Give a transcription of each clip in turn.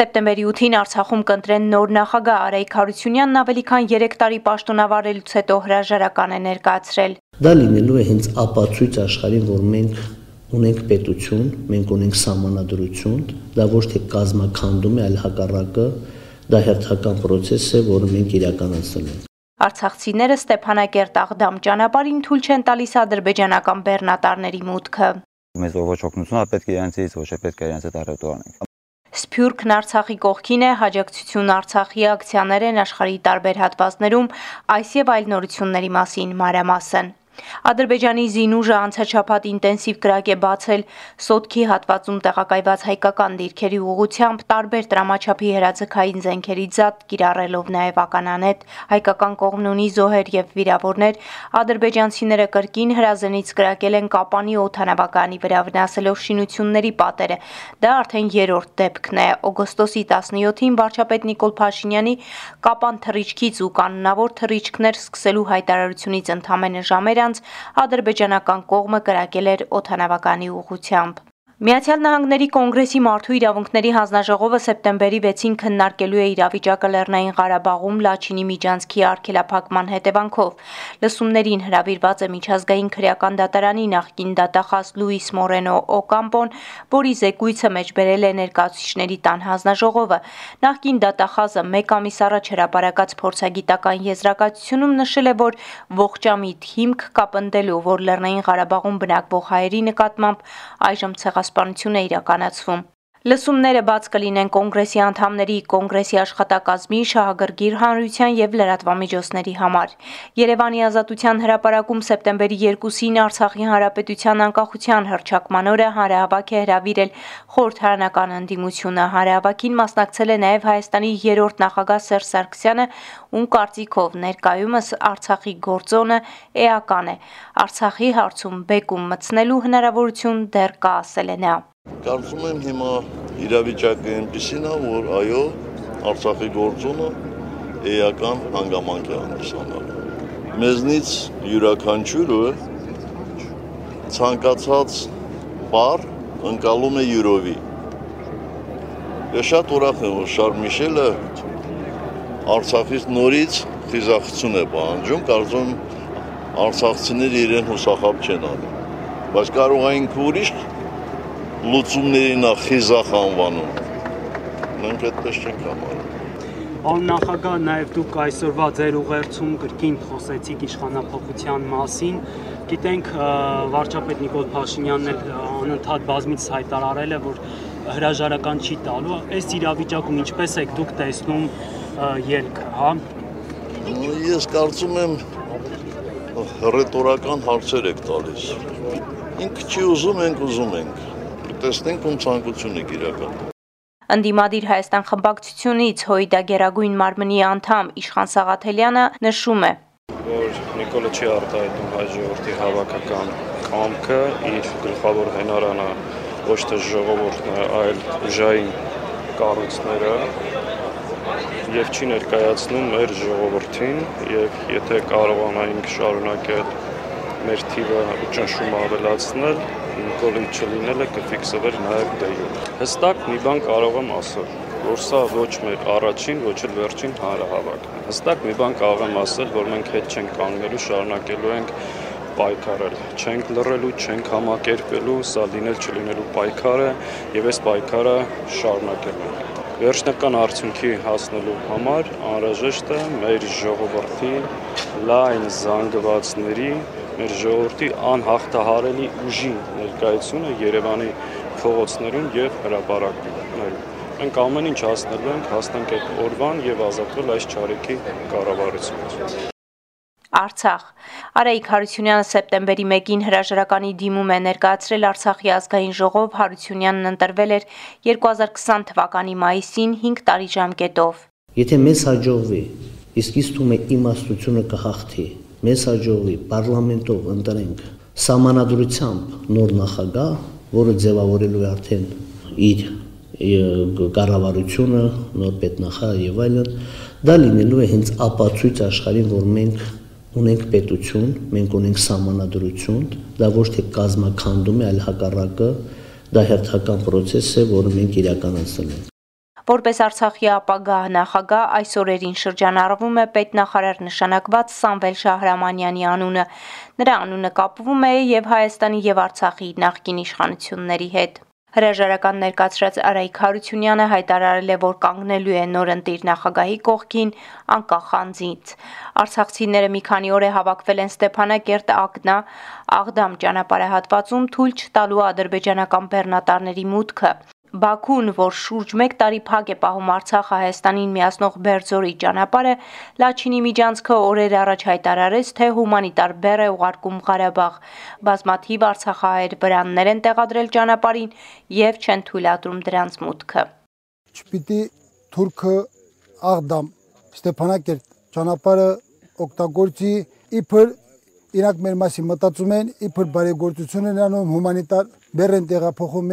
Սեպտեմբերի 8-ին Արցախում կընտրեն նոր նախագահ Արայք Հարությունյանն ավելի քան 3 տարի պաշտոնավարելուց հետո հրաժարական է ներկայացրել։ Դա լինելու է հենց ապացույց աշխարհին, որ մենք ունենք պետություն, մենք ունենք համանadrություն, դա ոչ թե կազմակերպում է, այլ հակառակը դա հերթական process է, որը մենք իրականացնում ենք։ Արցախցիները Ստեփանակերտ Աղդամ ճանապարհին թույլ չեն տալիս ադրբեջանական բեռնատարների մուտքը։ Մեզ ոչ օգնություն, պետք է իրենցից ոչ է պետք է իրենց հետ առետո անենք։ Սփյուռքն Արցախի կողքին է, հաջակցություն Արցախի ակցիաներ են աշխարհի տարբեր հատվածներում, այս եւ այլ նորությունների մասին մանրամասն։ Ադրբեջանի զինուժը անցաչափած ինտենսիվ կրակ է բացել Սոտքի հատվածում տեղակայված հայկական դիրքերի ուղությամբ տարբեր տրամաչափի հրաձգային զենքերի ձատ կիրառելով նաև ականանետ հայկական կողմն ունի զոհեր եւ վիրավորներ ադրբեջանցիները կրկին հրազենից կրակել են Կապանի օթանավականի վրա վնասելով շինությունների պատերը դա արդեն երրորդ դեպքն է օգոստոսի 17-ին վարչապետ Նիկոլ Փաշինյանի Կապան թռիչքից ու կանոնավոր թռիչքներ սկսելու հայտարարությունից ընդամենը ժամեր անց ադրբեջանական կողմը կրակել էր օթանավականի ուղությամբ։ Միացյալ Նահանգների Կոնգրեսի մարդու իրավունքների հանձնաժողովը սեպտեմբերի 6-ին քննարկելու է իրավիճակը Լեռնային Ղարաբաղում Լաչինի միջանցքի արգելափակման հետևանքով։ Լսումներին հրավիրված է միջազգային քրեական դատարանի նախկին դատախազ Լուիս Մորենո Օկամպոն, որի զեկույցը մեջբերել է ներկայացուցիչների տան հանձնաժողովը։ Նախկին դատախազը 1 ամիս առաջ հրապարակած փորձագիտական եզրակացությունում նշել է, որ ողջամիտ հիմք կա պնդելու, որ Լեռնային Ղարաբաղում բնակվող հայերի նկատմամբ այժմ ցեղաս պաշտպանություն է իրականացվում։ Լսումները բաց կլինեն կոնգրեսի անդամների, կոնգրեսի աշխատակազմի, շահագրգիռ հանրության եւ լրատվամիջոցների համար։ Երևանի ազատության հրապարակում սեպտեմբերի 2-ին Արցախի հանրապետության անկախության հռչակման օրը հանրահավաք է հրավիրել խորհրդարանական ընդդիմությունը։ Հանրահավաքին մասնակցել է նաեւ Հայաստանի երրորդ նախագահ Սերժ Սարգսյանը, ում կարծիքով ներկայումս Արցախի գործոնը էական է։ Արցախի հարցում բեկում մտցնելու հնարավորություն դեռ կա, ասել է նա։ Կարծում եմ հիմա իրավիճակը այնպեսին է, որ այո, Արցախի գործոնը էական հանգամանք է հանդիսանում։ Մեզնից յուրաքանչյուրը ցանկացած բառ ընկալում է յուրովի։ Ես շատ ուրախ եմ, որ Շարլ Միշելը Արցախից նորից խիզախություն է պահանջում, կարծում արցախցիները իրեն հուսախապ չեն անում։ Բայց կարող այն ուրիշ լուծումների նախ խիզախ անվանում։ Մենք այդպես չենք համարում։ Պարոն նախագահ, նաև դուք այսօրվա ձեր ուղերձում կրկին խոսեցիք իշխանապողության մասին։ Գիտենք վարչապետ Նիկոլ Փաշինյանն էլ անընդհատ բազմից հայտարարել է, որ հրաժարական չի տալու։ Այս իրավիճակում ինչպես եք դուք տեսնում ելքը, հա։ Ես կարծում եմ ռետորական հարցեր եք տալիս։ Ինքը չի ուզում, ենք ուզում ենք տեսնենք ում ցանկությունը իրական։ Անդիմադիր Հայաստան խմբակցությունից Հոյդա Գերագույն մարմնի անդամ Իշխան Սաղաթելյանը նշում է, որ Նիկոլը չի արտահայտում հայ ժողովրդի հավաքական կամքը, իր գլխավոր հենարանը ոչ թե ժողովուրդն է, այլ ուժային կառույցները եւ չի ներկայացնում մեր ժողովրդին եւ եթե կարողանայինք շարունակել մեր թիվը ու ճնշումը ավելացնել, Նիկոլի չլինելը կֆիքսվեր նաև դեյուր։ Հստակ մի բան կարող եմ ասել, որ սա ոչ մեր առաջին, ոչ էլ վերջին հանրահավաքն է։ Հստակ մի բան կարող եմ ասել, որ մենք հետ չենք կանգնելու, շարունակելու ենք պայքարել։ Չենք լռելու, չենք համակերպելու, սա լինել չլինելու պայքար է եւ այս պայքարը շարունակելու ենք վերջնական արդյունքի հասնելու համար անհրաժեշտ է մեր ժողովրդի լայն զանգվածների մեր ժողովրդի անհաղթահարելի ուժի ներկայությունը Երևանի փողոցներում եւ հրապարակներում։ Մենք ամեն ինչ հասնելու ենք, հասնենք այդ օրվան եւ ազատվել այս ճարիքի կառավարությունից։ Արցախ Արայիկ Հարությունյանը սեպտեմբերի 1-ին հրաժարականի դիմում է ներկայացրել Արցախի ազգային ժողով Հարությունյանն ընտրվել էր 2020 թվականի մայիսին 5 տարի ժամկետով։ Եթե մեզ հաջողվի, իսկ թվում է իմաստությունը կհաղթի, մեզ հաջողվի պարլամենտով ընտրենք սահմանադրությամբ նոր նախագահ, որը ձևավորելու է արդեն իր կառավարությունը, նոր պետնախագահ եւ այլն, դա լինելու է հենց ապացույց աշխարհին, որ մենք ունենք պետություն, մենք ունենք սահմանադրություն, դա ոչ թե կազմակերպում է, այլ հակառակը դա հերթական process է, որը մենք իրականացնում ենք։ Որպես Արցախի ապագա նախագահ այս օրերին շրջանառվում է պետնախարար նշանակված Սամվել Շահրամանյանի անունը։ Նրա անունը կապվում է եւ Հայաստանի եւ Արցախի նախկին իշխանությունների հետ։ Հրաժարական ներկացրած Արայիկ Հարությունյանը հայտարարել է, որ կանգնելու է նորընտիր նախագահի կողքին անկախ անձից։ Արցախցիները մի քանի օր է հավաքվել են Ստեփանակերտ Ակնա Աղդամ ճանապարհահատվածում թույլ չտալու ադրբեջանական բեռնատարների մուտքը։ Բաքուն, որ շուրջ 1 տարի փակ է պահում Արցախ Հայաստանին միացնող Բերձորի ճանապարհը, Լաչինի միջանցքը օրեր առաջ հայտարարեց, թե հումանիտար բեռ է ուղարկում Ղարաբաղ։ Բազմաթիվ Արցախահայեր վրաններ են տեղադրել ճանապարհին եւ չեն թույլատրում դրանց մուտքը։ Չպիտի թուրքը Աղդամ Ստեփանակերտ ճանապարհը օգտագործի իբր իրանք մեր մասին մտածում են, իբր բարեգործություն են անում հումանիտար բեռ են տեղափոխում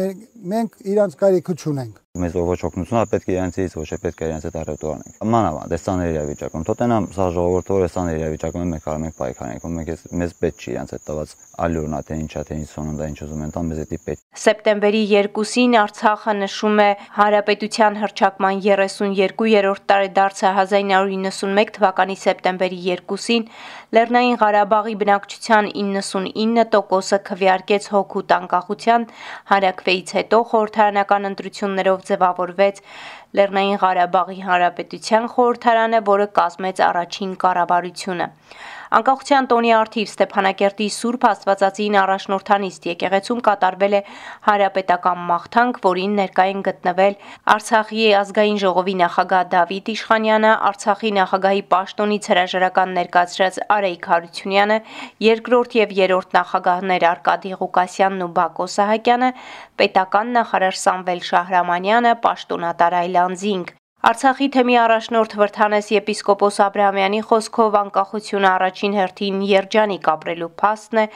մենք իրանց կարիքը չունենք մեզ ոչ օգնություն, այլ պետք է իրենցից ոչ է պետք է իրենց հետ առետու անենք։ Մանավանդ դեսան իրավիճակում, թոտենամ սա ժողովուրդը որ դեսան իրավիճակում մենք կարող ենք պայքարենք, ու մենք մեզ պետք չի իրենց հետ տված ալյուրնա թե ինչա թե ինչ սոննդա ինչ ուզում են տան մեզ էդի պետք։ Սեպտեմբերի 2-ին Արցախը նշում է Հանրապետության հռչակման 32-րդ տարեդարձը 1991 թվականի սեպտեմբերի 2-ին Լեռնային Ղարաբաղի բնակչության 99%-ը քվեարկեց հոգուտ անկախության հանրակրվեից հետո խորհրդարանական ընտրություններով ձևավորվեց Լեռնային Ղարաբաղի Հանրապետության խորհրդարանը, որը կազմեց առաջին կառավարությունը։ Անկախության տոնի արդիվ Ստեփանակերտի Սուրբ Աստվածածին առաջնորդանիստ եկեղեցում կատարվել է հանրապետական մաղթանք, որին ներկա են գտնվել Արցախի ազգային ժողովի նախագահ Դավիթ Իշխանյանը, Արցախի նախագահի պաշտոնից հրաժարական ներկայացրած Արայիկ Հարությունյանը, երկրորդ եւ երրորդ նախագահներ Արկադի Ղուկասյանն ու Բակո Սահակյանը, պետական նախարար Սամվել Շահրամանյանը, պաշտոնատար Այլանդզինգ Արցախի թեմի առաջնորդ Վրթանես եպիսկոպոս Աբրահամյանի խոսքով անկախությունը առաջին հերթին երջանիկ ապրելու փաստն է,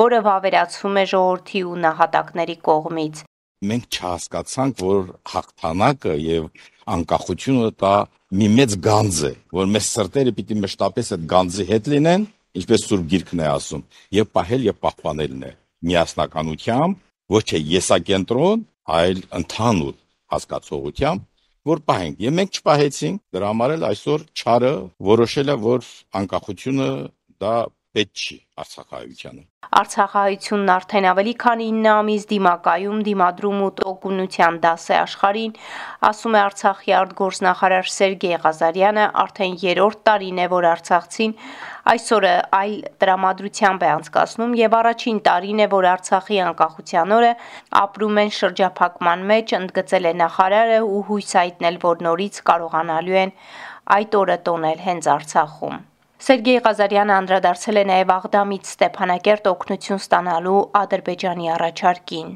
որը վավերացվում է ժողովրդի ու նահատակների կողմից։ Մենք չհասկացանք, որ հաղթանակը եւ անկախությունը դա մի մեծ գանձ է, որ մեր սրտերը պիտի մշտապես այդ գանձի հետ լինեն, ինչպես Սուրբ Գիրքն է ասում, եւ պահել եւ պահպանելն է միասնականությամբ, ոչ թե եսակենտրոն, այլ ընդհանուր հասկացողությամբ որ պահենք։ Եվ մենք չպահեցինք, դրա համար էլ այսօր ճարը որոշել է, որ անկախությունը դա պետք չի Արցախահայությանը։ Արցախահայությունն արդեն ավելի քան 9 ամիս դիմակայում, դիմադրում ու տոկունության դաս է աշխարհին, ասում է Արցախի արտգործնախարար Սերգեյ Ղազարյանը, արդեն երրորդ տարին է, որ Արցախցին այսօրը այլ տրամադրությամբ է անցկացնում եւ առաջին տարին է, որ Արցախի անկախության օրը ապրում են շրջափակման մեջ, ընդգծել է նախարարը ու հույս հայտնել, որ նորից կարողանալու են այդ օրը տոնել հենց Արցախում։ Սերգեյ Ղազարյանը անդրադարձել է նաև Աղդամից Ստեփանակերտ օգնություն ստանալու Ադրբեջանի առաջարկին։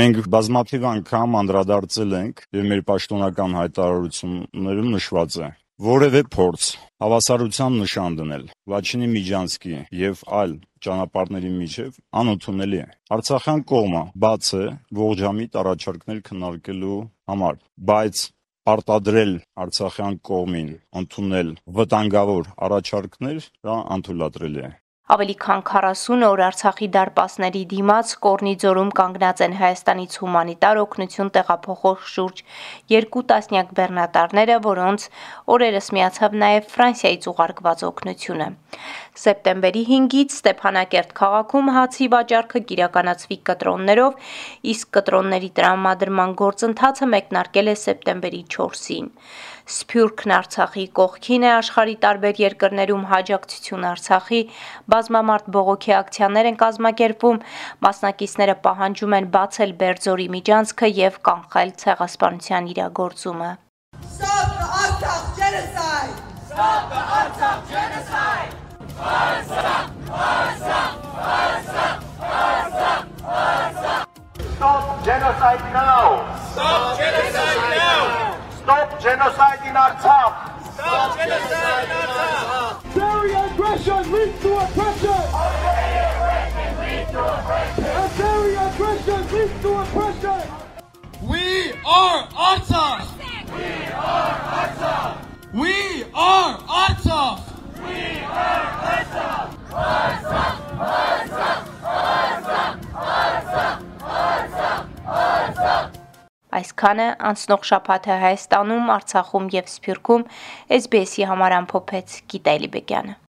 Մենք բազմաթիվ անգամ անդրադարձել ենք եւ մեր պաշտոնական հայտարարություններում նշված է. Որևէ փորձ հավասարության նշան դնել Լաչինի Միջանցկի եւ այլ ճանապարհների միջև անընդունելի է։ Արցախյան կողմը բաց է ողջամիտ առաջարկներ քննարկելու համար, բայց պարտադրել Արցախյան կողմին ընդունել վտանգավոր առաջարկներ, դա անթույլատրելի է։ Ավելի քան 40 օր Արցախի դարպասների դիմաց Կորնիձորում կանգնած են Հայաստանից հումանիտար օգնություն տեղափոխող շուրջ երկու տասնյակ բեռնատարները, որոնց օրերս միացավ նաև Ֆրանսիայից ուղարկված օգնությունը։ Սեպտեմբերի 5-ից Ստեփանակերտ քաղաքում հացի վաճառքը կիրականացվի կտրոններով, իսկ կտրոնների տրամադրման գործընթացը մեկնարկել է սեպտեմբերի 4-ին։ Սփյուռքն Արցախի կողքին է աշխարի տարբեր երկրներում հաջակցություն Արցախի բազմամարդ բողոքի ակցիաներ են կազմակերպվում, մասնակիցները պահանջում են բացել Բերձորի միջանցքը եւ կանխել ցեղասպանության իրագործումը։ Stop the Artsakh genocide! Stop the Artsakh genocide! Artsakh! Artsakh! Artsakh! Artsakh! Artsakh! Stop genocide now! Stop genocide now! Stop genocide in Artsakh! Stop genocide Artsakh! Syrian aggression leads to oppression! And Syrian aggression leads to oppression! We are Artsakh! We are Artsakh! We are Artsakh! We are Artsakh! Artsakh! Artsakh! Artsakh! Artsakh! Artsakh! Artsakh! Այսքանը անցնող շաբաթը Հայաստանում, Արցախում եւ Սփյուռքում SBS-ի համար ամփոփեց Գիտալի Բեկյանը։